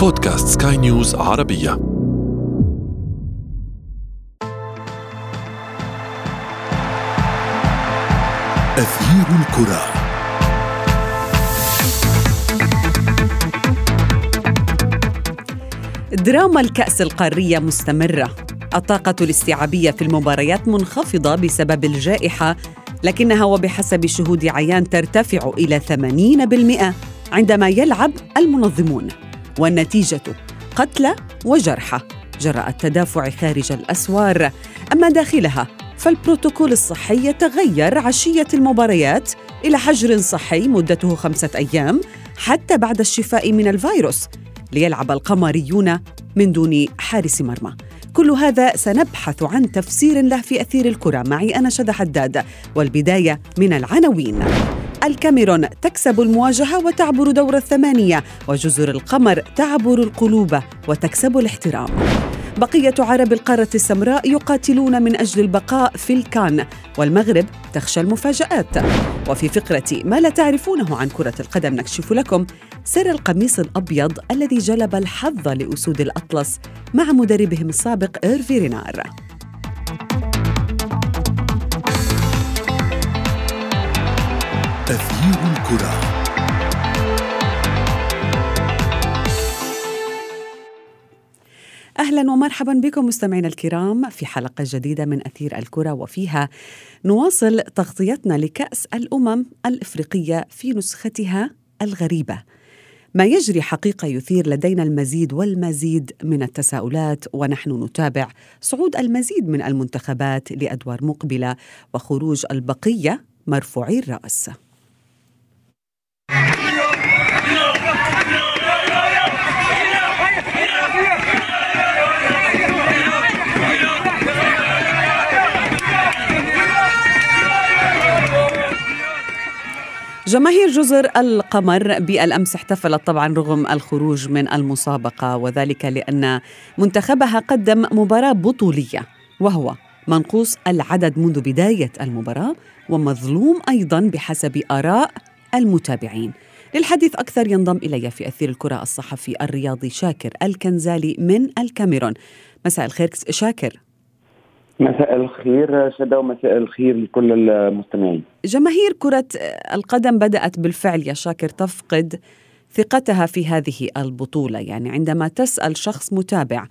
بودكاست سكاي نيوز عربية. أثير الكرة. دراما الكأس القارية مستمرة. الطاقة الاستيعابية في المباريات منخفضة بسبب الجائحة لكنها وبحسب شهود عيان ترتفع إلى 80% عندما يلعب المنظمون. والنتيجة قتلى وجرحى. جراء التدافع خارج الأسوار. أما داخلها فالبروتوكول الصحي يتغير عشية المباريات إلى حجر صحي مدته خمسة أيام حتى بعد الشفاء من الفيروس. ليلعب القمريون من دون حارس مرمى. كل هذا سنبحث عن تفسير له في أثير الكرة. معي أنا شذى حداد والبداية من العناوين. الكاميرون تكسب المواجهة وتعبر دور الثمانية وجزر القمر تعبر القلوب وتكسب الاحترام. بقية عرب القارة السمراء يقاتلون من أجل البقاء في الكان والمغرب تخشى المفاجآت. وفي فقرة ما لا تعرفونه عن كرة القدم نكشف لكم سر القميص الأبيض الذي جلب الحظ لأسود الأطلس مع مدربهم السابق إيرفي رينار. أثير الكرة أهلا ومرحبا بكم مستمعينا الكرام في حلقة جديدة من أثير الكرة وفيها نواصل تغطيتنا لكأس الأمم الإفريقية في نسختها الغريبة. ما يجري حقيقة يثير لدينا المزيد والمزيد من التساؤلات ونحن نتابع صعود المزيد من المنتخبات لأدوار مقبلة وخروج البقية مرفوعي الرأس. جماهير جزر القمر بالأمس احتفلت طبعا رغم الخروج من المسابقة وذلك لأن منتخبها قدم مباراة بطولية وهو منقوص العدد منذ بداية المباراة ومظلوم أيضا بحسب آراء المتابعين. للحديث أكثر ينضم إلي في أثير الكرة الصحفي الرياضي شاكر الكنزالي من الكاميرون. مساء الخير شاكر. مساء الخير شدا ومساء الخير لكل المستمعين. جماهير كرة القدم بدأت بالفعل يا شاكر تفقد ثقتها في هذه البطولة. يعني عندما تسأل شخص متابع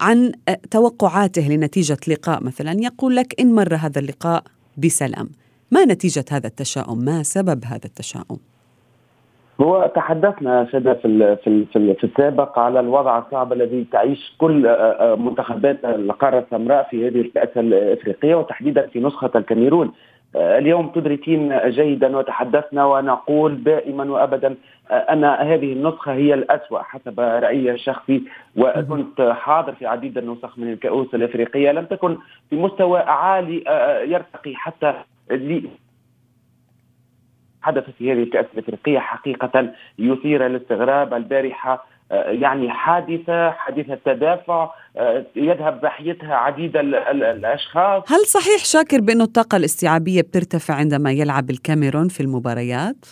عن توقعاته لنتيجة لقاء مثلا يقول لك إن مر هذا اللقاء بسلام. ما نتيجة هذا التشاؤم؟ ما سبب هذا التشاؤم؟ هو تحدثنا شدا في في في, السابق على الوضع الصعب الذي تعيش كل منتخبات القارة السمراء في هذه الكأس الإفريقية وتحديدا في نسخة الكاميرون. اليوم تدركين جيدا وتحدثنا ونقول دائما وابدا أن هذه النسخة هي الأسوأ حسب رأيي الشخصي وكنت حاضر في عديد النسخ من الكؤوس الإفريقية. لم تكن في مستوى عالي يرتقي حتى حدث في هذه الكأس الأفريقية حقيقة يثير الاستغراب البارحة يعني حادثة حادثة تدافع يذهب ضحيتها عديد الأشخاص هل صحيح شاكر بأنه الطاقة الاستيعابية بترتفع عندما يلعب الكاميرون في المباريات؟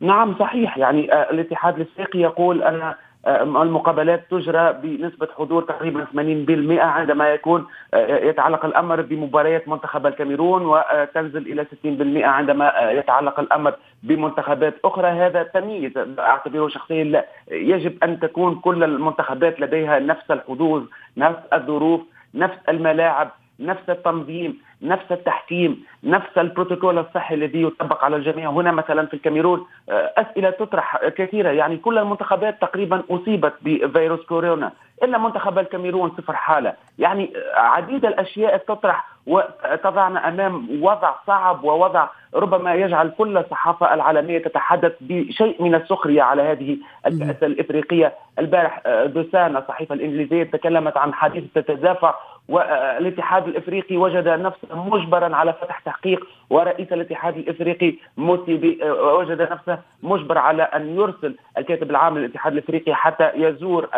نعم صحيح يعني الاتحاد الإفريقي يقول أن المقابلات تجرى بنسبة حضور تقريبا 80% عندما يكون يتعلق الأمر بمباريات منتخب الكاميرون وتنزل إلى 60% عندما يتعلق الأمر بمنتخبات أخرى. هذا تمييز أعتبره شخصيا يجب أن تكون كل المنتخبات لديها نفس الحظوظ نفس الظروف نفس الملاعب. نفس التنظيم نفس التحكيم نفس البروتوكول الصحي الذي يطبق على الجميع. هنا مثلا في الكاميرون أسئلة تطرح كثيرة. يعني كل المنتخبات تقريبا أصيبت بفيروس كورونا إلا منتخب الكاميرون صفر حالة. يعني عديد الأشياء تطرح وتضعنا أمام وضع صعب ووضع ربما يجعل كل الصحافة العالمية تتحدث بشيء من السخرية على هذه الكأس الإفريقية. البارح دوسان الصحيفة الإنجليزية تكلمت عن حديث التدافع والاتحاد الإفريقي وجد نفسه مجبرا على فتح تحقيق ورئيس الاتحاد الإفريقي موسيبي وجد نفسه مجبر على أن يرسل الكاتب العام للاتحاد الإفريقي حتى يزور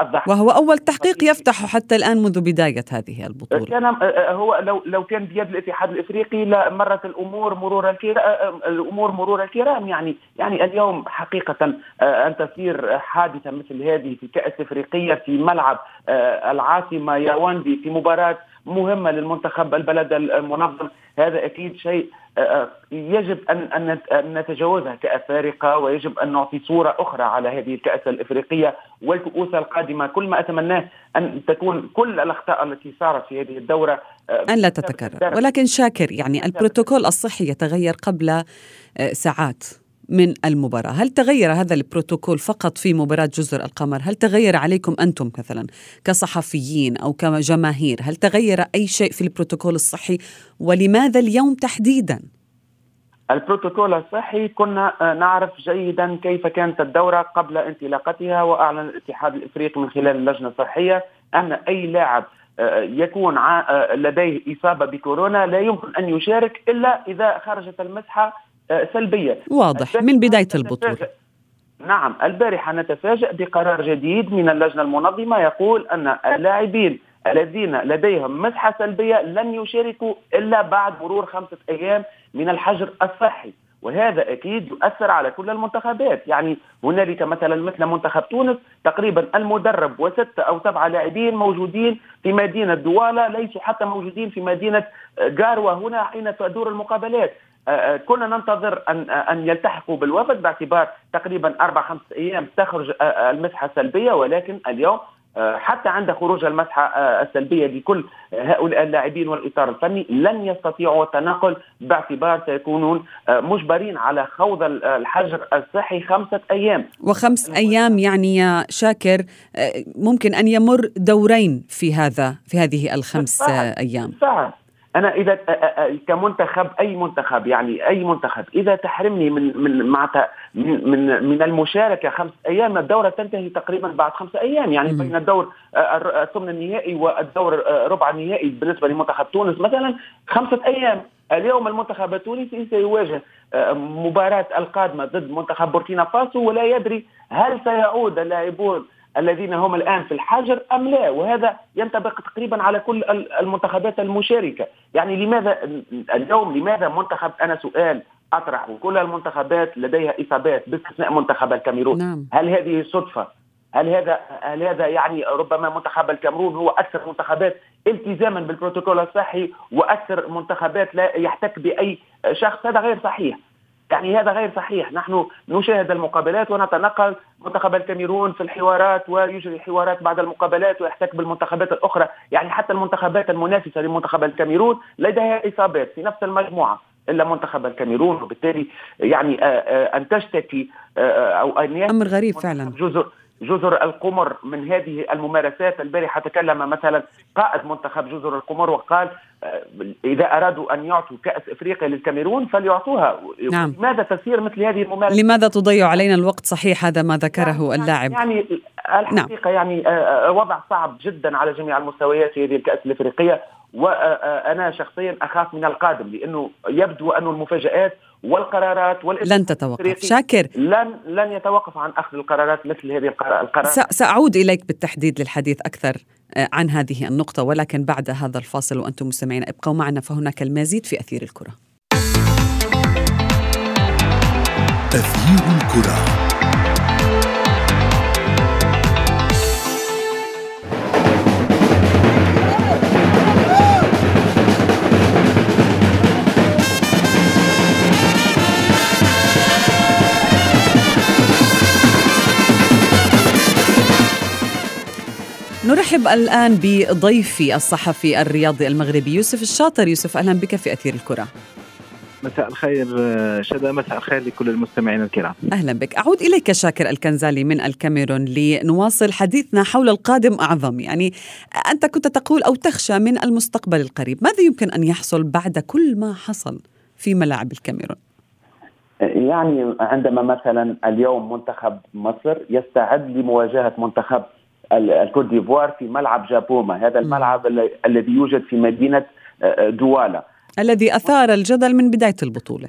الضحك. وهو أول تحقيق يفتح حتى الآن منذ بداية هذه البطولة. كان هو لو لو كان بيد الاتحاد الإفريقي لمرت الأمور مرور الكرام الأمور مرور الكرام. يعني يعني اليوم حقيقة أن تصير حادثة مثل هذه في كأس إفريقية في ملعب العاصمة ياوندي في مباراة مهمة للمنتخب البلد المنظم. هذا أكيد شيء آه، آه، يجب أن أن نتجاوزها كأفارقة ويجب أن نعطي صورة أخرى على هذه الكأس الإفريقية والكؤوس القادمة. كل ما أتمناه أن تكون كل الأخطاء التي صارت في هذه الدورة آه، أن لا تتكرر. ولكن شاكر يعني البروتوكول الصحي يتغير قبل ساعات. من المباراة. هل تغير هذا البروتوكول فقط في مباراة جزر القمر؟ هل تغير عليكم أنتم مثلا كصحفيين أو كجماهير؟ هل تغير أي شيء في البروتوكول الصحي؟ ولماذا اليوم تحديدا؟ البروتوكول الصحي كنا نعرف جيدا كيف كانت الدورة قبل انطلاقتها وأعلن الاتحاد الإفريقي من خلال اللجنة الصحية أن أي لاعب آه، يكون آه، لديه إصابة بكورونا لا يمكن أن يشارك إلا إذا خرجت المسحة آه، سلبية. واضح من بداية البطولة. نعم البارحة نتفاجأ بقرار جديد من اللجنة المنظمة يقول أن اللاعبين الذين لديهم مسحة سلبية لن يشاركوا إلا بعد مرور خمسة أيام من الحجر الصحي وهذا أكيد يؤثر على كل المنتخبات. يعني هنالك مثلا مثل منتخب تونس تقريبا المدرب وستة أو سبعة لاعبين موجودين في مدينة دوالا ليسوا حتى موجودين في مدينة جاروة هنا حين تدور المقابلات. آه، آه، كنا ننتظر أن آه، أن يلتحقوا بالوفد باعتبار تقريبا أربع خمس أيام تخرج المسحة السلبية ولكن اليوم حتى عند خروج المسحة السلبية لكل هؤلاء اللاعبين والإطار الفني لن يستطيعوا التنقل باعتبار سيكونون مجبرين على خوض الحجر الصحي خمسة أيام. وخمس أيام يعني يا شاكر ممكن أن يمر دورين في هذا في هذه الخمس أيام. صحيح. أنا إذا كمنتخب أي منتخب يعني أي منتخب إذا تحرمني من من مع من من, من المشاركة خمس أيام الدورة تنتهي تقريبا بعد خمسة أيام يعني بين الدور الثمن النهائي والدور ربع النهائي بالنسبة لمنتخب تونس مثلا خمسة أيام. اليوم المنتخب التونسي سيواجه مباراة القادمة ضد منتخب بوركينا فاسو ولا يدري هل سيعود اللاعبون الذين هم الآن في الحجر أم لا؟ وهذا ينطبق تقريبا على كل المنتخبات المشاركة. يعني لماذا اليوم لماذا منتخب أنا سؤال أطرح وكل المنتخبات لديها إصابات باستثناء منتخب الكاميرون؟ نعم. هل هذه صدفة؟ هل هذا هل هذا يعني ربما منتخب الكاميرون هو أكثر منتخبات التزاما بالبروتوكول الصحي وأكثر منتخبات لا يحتك بأي شخص؟ هذا غير صحيح. يعني هذا غير صحيح. نحن نشاهد المقابلات ونتنقل. منتخب الكاميرون في الحوارات ويجري حوارات بعد المقابلات ويحتك بالمنتخبات الأخرى. يعني حتى المنتخبات المنافسة لمنتخب الكاميرون لديها إصابات في نفس المجموعة إلا منتخب الكاميرون. وبالتالي يعني آه، آه، أن تشتكي آه، أو أن أمر غريب فعلا. جزر جزر القمر من هذه الممارسات. البارحه تكلم مثلا قائد منتخب جزر القمر وقال آه، إذا أرادوا أن يعطوا كأس إفريقيا للكاميرون فليعطوها. نعم. لماذا تسير مثل هذه الممارسات لماذا تضيع علينا الوقت؟ صحيح هذا ما ذكره يعني اللاعب. يعني الحقيقة نعم. يعني آه، آه، وضع صعب جدا على جميع المستويات في هذه الكأس الإفريقية. وأنا شخصيا أخاف من القادم لأنه يبدو أن المفاجآت والقرارات لن تتوقف. شاكر. لن لن يتوقف عن أخذ القرارات مثل هذه القرارات. سأعود إليك بالتحديد للحديث أكثر آه، عن هذه النقطة ولكن بعد هذا الفاصل وأنتم مستمعين ابقوا معنا فهناك المزيد في أثير الكرة. أثير الكرة. نرحب الآن بضيفي الصحفي الرياضي المغربي يوسف الشاطر. يوسف أهلا بك في أثير الكرة. مساء الخير شدا مساء الخير لكل المستمعين الكرام. أهلا بك. أعود إليك شاكر الكنزالي من الكاميرون لنواصل حديثنا حول القادم أعظم. يعني أنت كنت تقول أو تخشى من المستقبل القريب. ماذا يمكن أن يحصل بعد كل ما حصل في ملاعب الكاميرون؟ يعني عندما مثلا اليوم منتخب مصر يستعد لمواجهة منتخب الكوت ديفوار في ملعب جابوما. هذا الملعب الذي يوجد في مدينة دوالا. الذي أثار الجدل من بداية البطولة.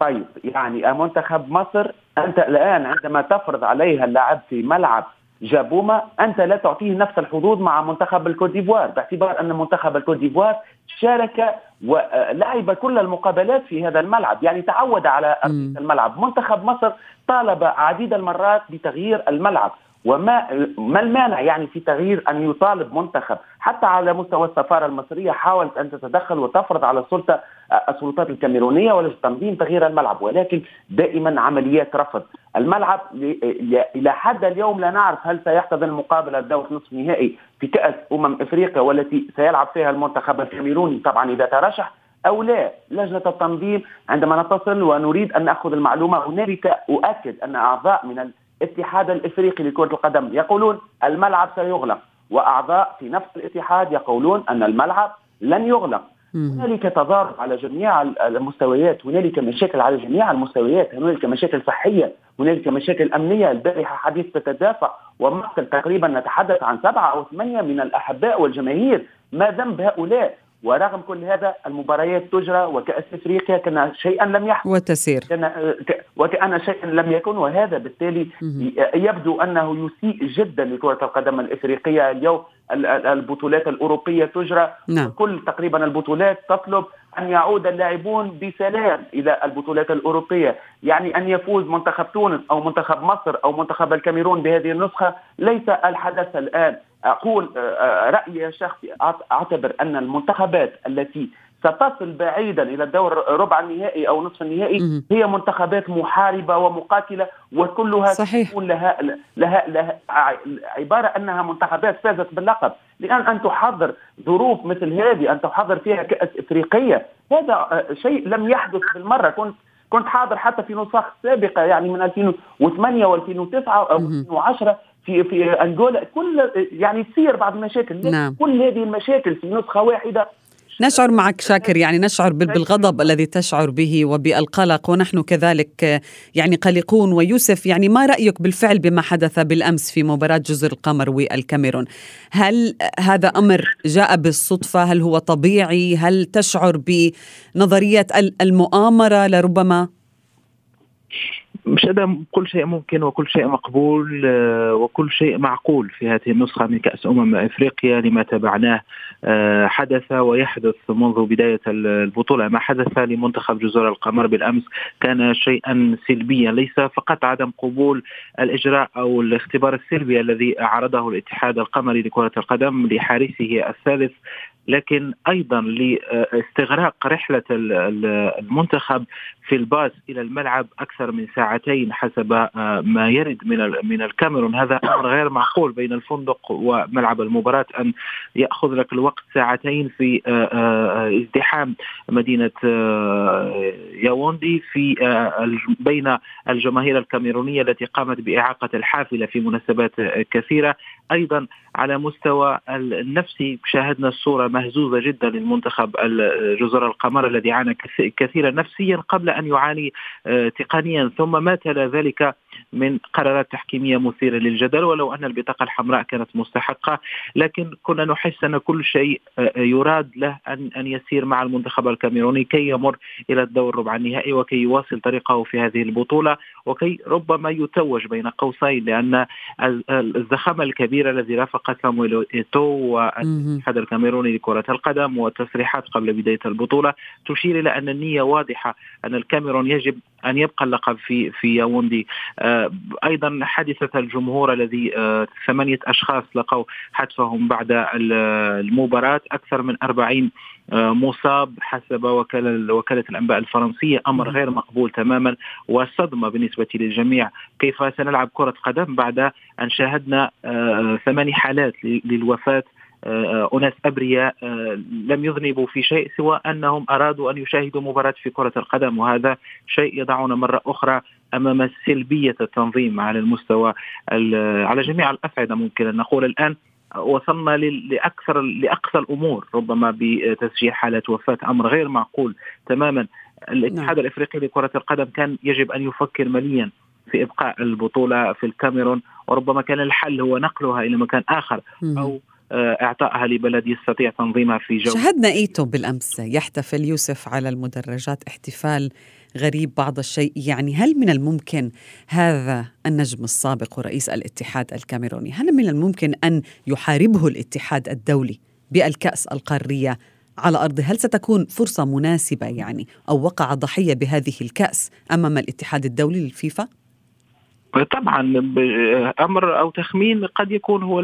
طيب يعني منتخب مصر أنت الآن عندما تفرض عليها اللعب في ملعب جابوما أنت لا تعطيه نفس الحظوظ مع منتخب الكوت ديفوار باعتبار أن منتخب الكوت ديفوار شارك ولعب كل المقابلات في هذا الملعب. يعني تعود على الملعب. منتخب مصر طالب عديد المرات بتغيير الملعب. وما ما المانع يعني في تغيير أن يطالب منتخب حتى على مستوى السفارة المصرية حاولت أن تتدخل وتفرض على السلطة السلطات الكاميرونية ولتنظيم تغيير الملعب ولكن دائما عمليات رفض الملعب إلى حد اليوم لا نعرف هل سيحتضن مقابله دور نصف نهائي في كأس أمم إفريقيا والتي سيلعب فيها المنتخب الكاميروني. طبعا إذا ترشح أو لا لجنة التنظيم عندما نتصل ونريد أن نأخذ المعلومة هنالك أؤكد أن أعضاء من الاتحاد الإفريقي لكرة القدم يقولون الملعب سيغلق وأعضاء في نفس الاتحاد يقولون أن الملعب لن يغلق. هنالك تضارب على جميع المستويات هنالك مشاكل على جميع المستويات هنالك مشاكل صحية هنالك مشاكل أمنية. البارحة حديث تتدافع ومقتل تقريبا نتحدث عن سبعة أو ثمانية من الأحباء والجماهير. ما ذنب هؤلاء؟ ورغم كل هذا المباريات تجرى وكأس إفريقيا كان شيئا لم يحدث. وتسير. كان وكأن شيئا لم يكن وهذا بالتالي يبدو أنه يسيء جدا لكرة القدم الإفريقية اليوم. البطولات الأوروبية تجرى. نعم. كل تقريبا البطولات تطلب أن يعود اللاعبون بسلام إلى البطولات الأوروبية، يعني أن يفوز منتخب تونس أو منتخب مصر أو منتخب الكاميرون بهذه النسخة ليس الحدث الآن، أقول آه، آه، رأيي الشخصي أعتبر أن المنتخبات التي ستصل بعيدا إلى الدور ربع النهائي أو نصف النهائي هي منتخبات محاربة ومقاتلة وكلها صحيح. تكون لها لها لها عبارة أنها منتخبات فازت باللقب. لأن أن تحضر ظروف مثل هذه أن تحضر فيها كأس إفريقية هذا آه، شيء لم يحدث بالمرة. كنت كنت حاضر حتى في نسخ سابقة يعني من 2008 و2009 أو 2010 في في انجولا كل يعني تصير بعض المشاكل. نعم. كل هذه المشاكل في نسخة واحدة؟ نشعر معك شاكر يعني نشعر بالغضب الذي تشعر به وبالقلق ونحن كذلك يعني قلقون. ويوسف يعني ما رأيك بالفعل بما حدث بالأمس في مباراة جزر القمر والكاميرون؟ هل هذا أمر جاء بالصدفة؟ هل هو طبيعي؟ هل تشعر بنظرية المؤامرة؟ لربما. مش كل شيء ممكن وكل شيء مقبول آه، وكل شيء معقول في هذه النسخة من كأس أمم إفريقيا لما تابعناه آه، حدث ويحدث منذ بداية البطولة. ما حدث لمنتخب جزر القمر بالأمس كان شيئا سلبيا. ليس فقط عدم قبول الإجراء أو الاختبار السلبي الذي عرضه الاتحاد القمري لكرة القدم لحارسه الثالث لكن أيضا لاستغراق رحلة المنتخب في الباص إلى الملعب أكثر من ساعتين حسب آه، ما يرد من من الكاميرون. هذا أمر غير معقول بين الفندق وملعب المباراة أن يأخذ لك الوقت ساعتين في آه، آه، ازدحام مدينة ياوندي في بين الجماهير الكاميرونية التي قامت بإعاقة الحافلة في مناسبات كثيرة. أيضا على مستوى النفسي. شاهدنا الصورة مهزوزة جدا للمنتخب جزر القمر الذي عانى كثيرا نفسيا قبل أن يعاني آه، تقنيا. ثم ما تلا ذلك من قرارات تحكيمية مثيرة للجدل ولو أن البطاقة الحمراء كانت مستحقة. لكن كنا نحس أن كل شيء آه، يراد له ان أن يسير مع المنتخب الكاميروني كي يمر إلى الدور ربع النهائي وكي يواصل طريقه في هذه البطولة وكي ربما يتوج بين قوسين لأن الزخامه الكبيره الذي رافق سامويل إيتو والاتحاد الكاميروني لكرة القدم والتصريحات قبل بداية البطولة تشير إلى أن النية واضحة أن الكاميرون يجب أن يبقى اللقب في في ياوندي. آه، أيضا حادثة الجمهور الذي آه، ثمانية أشخاص لقوا حتفهم بعد المباراة. أكثر من 40 آه، مصاب حسب وكالة, وكالة الأنباء الفرنسية. أمر غير مقبول تماما وصدمة بالنسبة للجميع. كيف سنلعب كرة قدم بعد أن شاهدنا ثماني حالات للوفاة أناس أبرياء آه، لم يذنبوا في شيء سوى أنهم أرادوا أن يشاهدوا مباراة في كرة القدم وهذا شيء يضعنا مرة أخرى أمام سلبية التنظيم على المستوى على جميع الأصعدة ممكن أن نقول الآن. وصلنا لأكثر لأقصى الأمور ربما بتسجيل حالات وفاة أمر غير معقول تماما. الاتحاد نعم. الإفريقي لكرة القدم كان يجب أن يفكر مليا في إبقاء البطولة في الكاميرون وربما كان الحل هو نقلها إلى مكان آخر أو آه، إعطائها لبلد يستطيع تنظيمها في جو. شاهدنا ايتو بالأمس يحتفل يوسف على المدرجات احتفال غريب بعض الشيء. يعني هل من الممكن هذا النجم السابق ورئيس الاتحاد الكاميروني هل من الممكن أن يحاربه الاتحاد الدولي بالكأس القارية على أرضه هل ستكون فرصة مناسبة يعني أو وقع ضحية بهذه الكأس أمام الاتحاد الدولي للفيفا؟ طبعا أمر أو تخمين قد يكون هو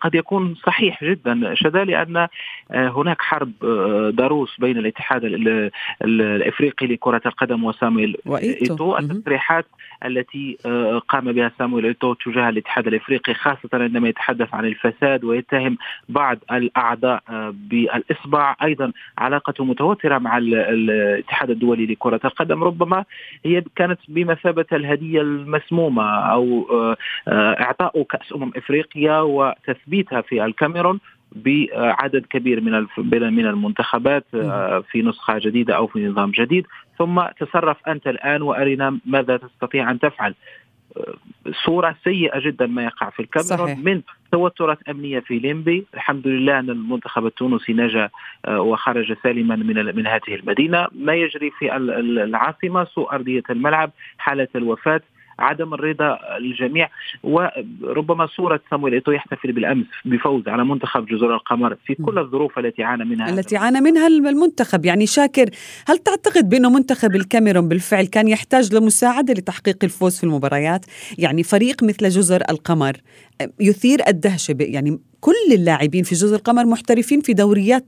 قد يكون صحيح جدا. شذا لأن هناك حرب ضروس بين الاتحاد الإفريقي لكرة القدم وسامويل إيتو. التصريحات التي قام بها سامويل إيتو تجاه الاتحاد الإفريقي خاصة عندما يتحدث عن الفساد ويتهم بعض الأعضاء بالإصبع. أيضا علاقته متوتره مع الاتحاد الدولي لكرة القدم. ربما هي كانت بمثابة الهدية المسمومة أو آه، آه، إعطاء كأس أمم إفريقيا وتثبيتها في الكاميرون بعدد كبير من من المنتخبات آه، في نسخة جديدة أو في نظام جديد. ثم تصرف أنت الآن وارنا ماذا تستطيع أن تفعل. صورة سيئة جدا ما يقع في الكاميرون صحيح. من توترات أمنية في ليمبي. الحمد لله أن المنتخب التونسي نجا وخرج سالما من من هذه المدينة. ما يجري في العاصمة؟ سوء أرضية الملعب. حالة الوفاة. عدم الرضا الجميع وربما صورة سامويل إيتو يحتفل بالأمس بفوز على منتخب جزر القمر في كل الظروف التي عانى منها. التي عانى منها المنتخب. يعني شاكر هل تعتقد بأنه منتخب الكاميرون بالفعل كان يحتاج لمساعدة لتحقيق الفوز في المباريات؟ يعني فريق مثل جزر القمر يثير الدهشة يعني كل اللاعبين في جزر القمر محترفين في دوريات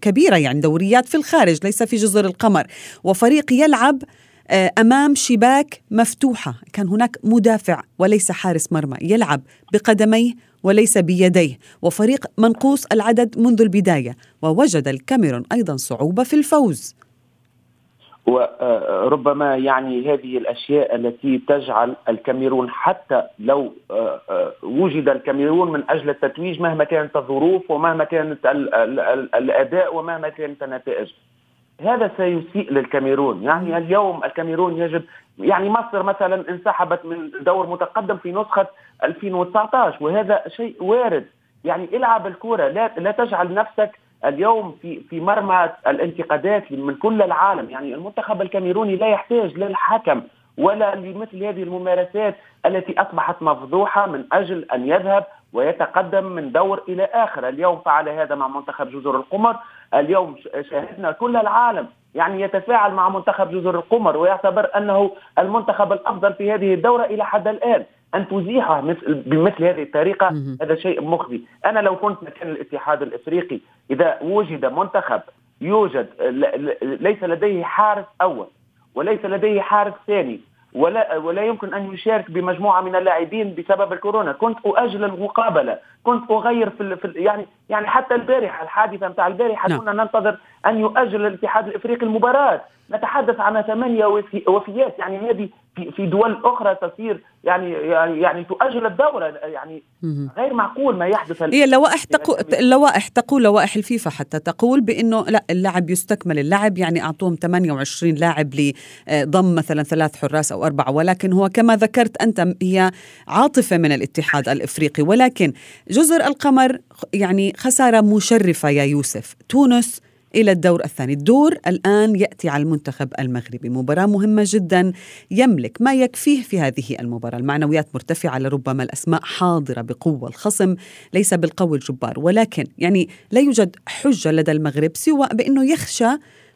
كبيرة يعني دوريات في الخارج ليس في جزر القمر. وفريق يلعب أمام شباك مفتوحة. كان هناك مدافع وليس حارس مرمى يلعب بقدميه وليس بيديه وفريق منقوص العدد منذ البداية ووجد الكاميرون أيضا صعوبة في الفوز. وربما يعني هذه الأشياء التي تجعل الكاميرون حتى لو آه، آه، وجد الكاميرون من أجل التتويج مهما كانت الظروف ومهما كانت الأداء ومهما كانت النتائج. هذا سيسيء للكاميرون. يعني اليوم الكاميرون يجب يعني مصر مثلا انسحبت من دور متقدم في نسخة 2019 وهذا شيء وارد. يعني العب الكرة لا, لا تجعل نفسك اليوم في في مرمى الانتقادات من كل العالم. يعني المنتخب الكاميروني لا يحتاج للحكم ولا لمثل هذه الممارسات التي أصبحت مفضوحة من أجل أن يذهب ويتقدم من دور إلى آخر، اليوم فعل هذا مع منتخب جزر القمر، اليوم شاهدنا كل العالم يعني يتفاعل مع منتخب جزر القمر ويعتبر أنه المنتخب الأفضل في هذه الدورة إلى حد الآن، أن تزيحه مثل بمثل هذه الطريقة هذا شيء مخزي، أنا لو كنت مكان الاتحاد الإفريقي إذا وجد منتخب يوجد ليس لديه حارس أول وليس لديه حارس ثاني ولا ولا يمكن أن يشارك بمجموعة من اللاعبين بسبب الكورونا، كنت اؤجل المقابلة، كنت أغير في, في يعني يعني حتى البارحة الحادثة نتاع البارحة نعم. كنا ننتظر أن يؤجل الاتحاد الإفريقي المباراة، نتحدث عن ثمانية وفيات. يعني هذه في في دول أخرى تصير يعني يعني يعني تؤجل الدورة يعني غير معقول ما يحدث هي اللوائح تقول اللوائح تقول لوائح الفيفا حتى تقول بأنه لا اللعب يستكمل اللعب يعني أعطوهم 28 لاعب لضم مثلا ثلاث حراس أو أربعة ولكن هو كما ذكرت أنت هي عاطفة من الاتحاد الإفريقي ولكن جزر القمر يعني خسارة مشرفة يا يوسف. تونس إلى الدور الثاني. الدور الآن يأتي على المنتخب المغربي. مباراة مهمة جدا يملك ما يكفيه في هذه المباراة. المعنويات مرتفعة لربما الأسماء حاضرة بقوة الخصم ليس بالقوي الجبار. ولكن يعني لا يوجد حجة لدى المغرب سوى بأنه يخشى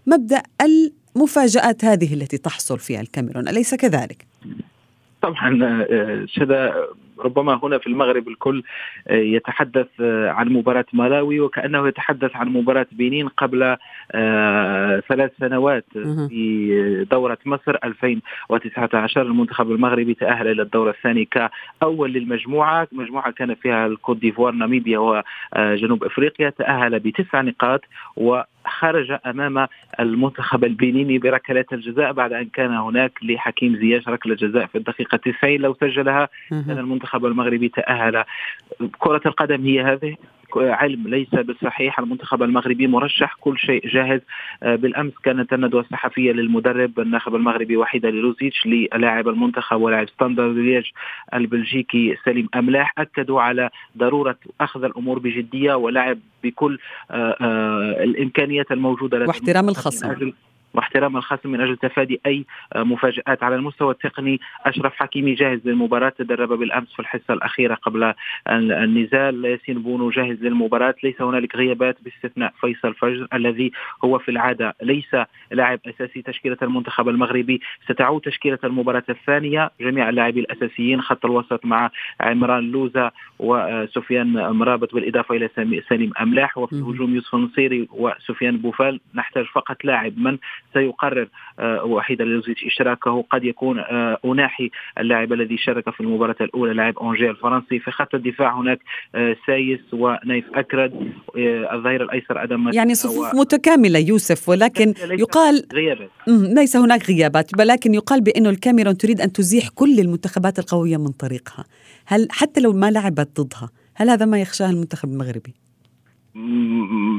مبدأ المفاجآت هذه التي تحصل فيها الكاميرون. أليس كذلك؟ طبعا آه، شذا ربما هنا في المغرب الكل آه، يتحدث آه، عن مباراة مالاوي وكأنه يتحدث عن مباراة بنين قبل ثلاث سنوات في دورة مصر 2019 المنتخب المغربي تأهل إلى الدور الثاني كأول للمجموعة. مجموعة كان فيها الكوت ديفوار ناميبيا وجنوب أفريقيا. تأهل بتسع نقاط و خرج أمام المنتخب البنيني بركلات الجزاء بعد أن كان هناك لحكيم زياش ركلة جزاء في الدقيقة 90 لو سجلها كان المنتخب المغربي تأهل. كرة القدم هي هذه؟ علم ليس بالصحيح المنتخب المغربي مرشح كل شيء جاهز. بالأمس كانت الندوة الصحفية للمدرب الناخب المغربي وحيد حاليلوزيتش للاعب المنتخب ولاعب ستاندرد لييج البلجيكي سليم أملاح. أكدوا على ضرورة أخذ الأمور بجدية ولعب بكل الإمكانيات الموجودة واحترام الخصم. واحترام الخصم من أجل تفادي أي مفاجآت. على المستوى التقني أشرف حكيمي جاهز للمباراة تدرب بالأمس في الحصة الأخيرة قبل النزال. ياسين بونو جاهز للمباراة. ليس هنالك غيابات باستثناء فيصل فجر الذي هو في العادة ليس لاعب أساسي. تشكيلة المنتخب المغربي ستعود تشكيلة المباراة الثانية. جميع اللاعبين الأساسيين خط الوسط مع عمران لوزا وسفيان مرابط بالإضافة إلى سليم أملاح. وفي الهجوم يوسف النصيري وسفيان بوفال. نحتاج فقط لاعب من سيقرر آه، وحيد حاليلوزيتش إشراكه. قد يكون آه، أناحي اللاعب الذي شارك في المباراة الأولى لاعب أونجي الفرنسي. في خط الدفاع هناك آه، سايس ونايف أكرد الظهير الأيسر أدم يعني صفوف و... متكاملة يوسف ولكن يقال غيابات. ليس هناك غيابات ولكن يقال بانه الكاميرون تريد أن تزيح كل المنتخبات القوية من طريقها. هل حتى لو ما لعبت ضدها هل هذا ما يخشاه المنتخب المغربي؟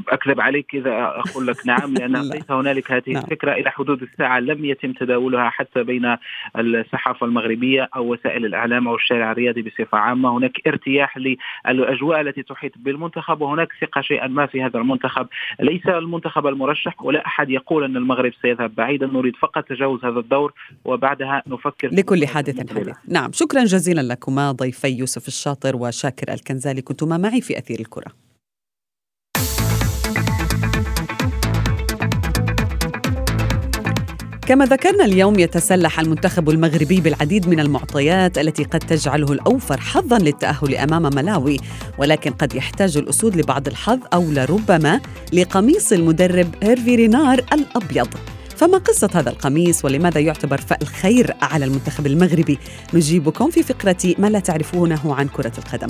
اكذب عليك اذا أقول لك نعم لأن ليس هنالك هذه نعم. الفكرة إلى حدود الساعة لم يتم تداولها حتى بين الصحافه المغربيه أو وسائل الاعلام أو الشارع الرياضي بصفه عامه هناك ارتياح للاجواء التي تحيط بالمنتخب وهناك ثقه شيئا ما في هذا المنتخب ليس المنتخب المرشح ولا احد يقول ان المغرب سيذهب بعيدا نريد فقط تجاوز هذا الدور وبعدها نفكر لكل حادث حديث نعم شكرا جزيلا لكما ضيفي يوسف الشاطر وشاكر الكنزالي كنتما معي في اثير الكره كما ذكرنا اليوم يتسلح المنتخب المغربي بالعديد من المعطيات التي قد تجعله الأوفر حظا للتأهل أمام ملاوي ولكن قد يحتاج الأسود لبعض الحظ أو لربما لقميص المدرب هيرفي رينار الأبيض. فما قصة هذا القميص ولماذا يعتبر فأل خير على المنتخب المغربي؟ نجيبكم في فقرة ما لا تعرفونه عن كرة القدم.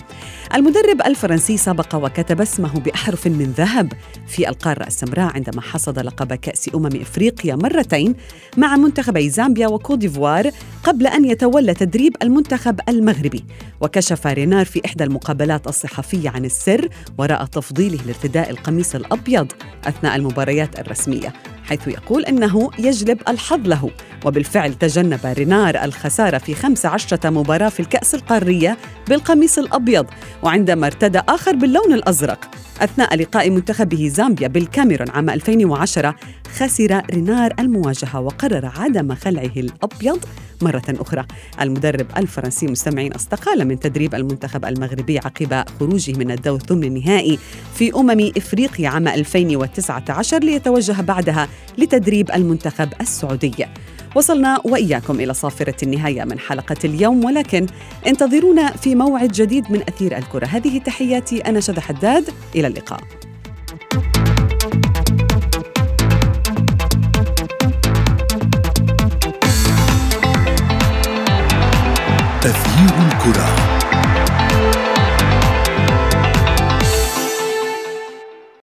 المدرب الفرنسي سبق وكتب اسمه بأحرف من ذهب في القارة السمراء عندما حصد لقب كأس أمم إفريقيا مرتين مع منتخبي زامبيا وكوديفوار قبل أن يتولى تدريب المنتخب المغربي. وكشف رينار في إحدى المقابلات الصحفية عن السر وراء تفضيله لارتداء القميص الأبيض أثناء المباريات الرسمية. حيث يقول إنه يجلب الحظ له. وبالفعل تجنب رينار الخسارة في 15 مباراة في الكأس القارية بالقميص الأبيض وعندما ارتدى آخر باللون الأزرق. أثناء لقاء منتخبه زامبيا بالكاميرون عام 2010 خسر رينار المواجهة وقرر عدم خلعه الأبيض مرة أخرى. المدرب الفرنسي مستمعين استقال من تدريب المنتخب المغربي عقب خروجه من الدور ثمن النهائي في أمم إفريقيا عام 2019 ليتوجه بعدها لتدريب المنتخب السعودي. وصلنا وإياكم إلى صافرة النهاية من حلقة اليوم ولكن انتظرونا في موعد جديد من أثير الكرة. هذه تحياتي أنا شذى حداد. إلى اللقاء. أثير الكرة.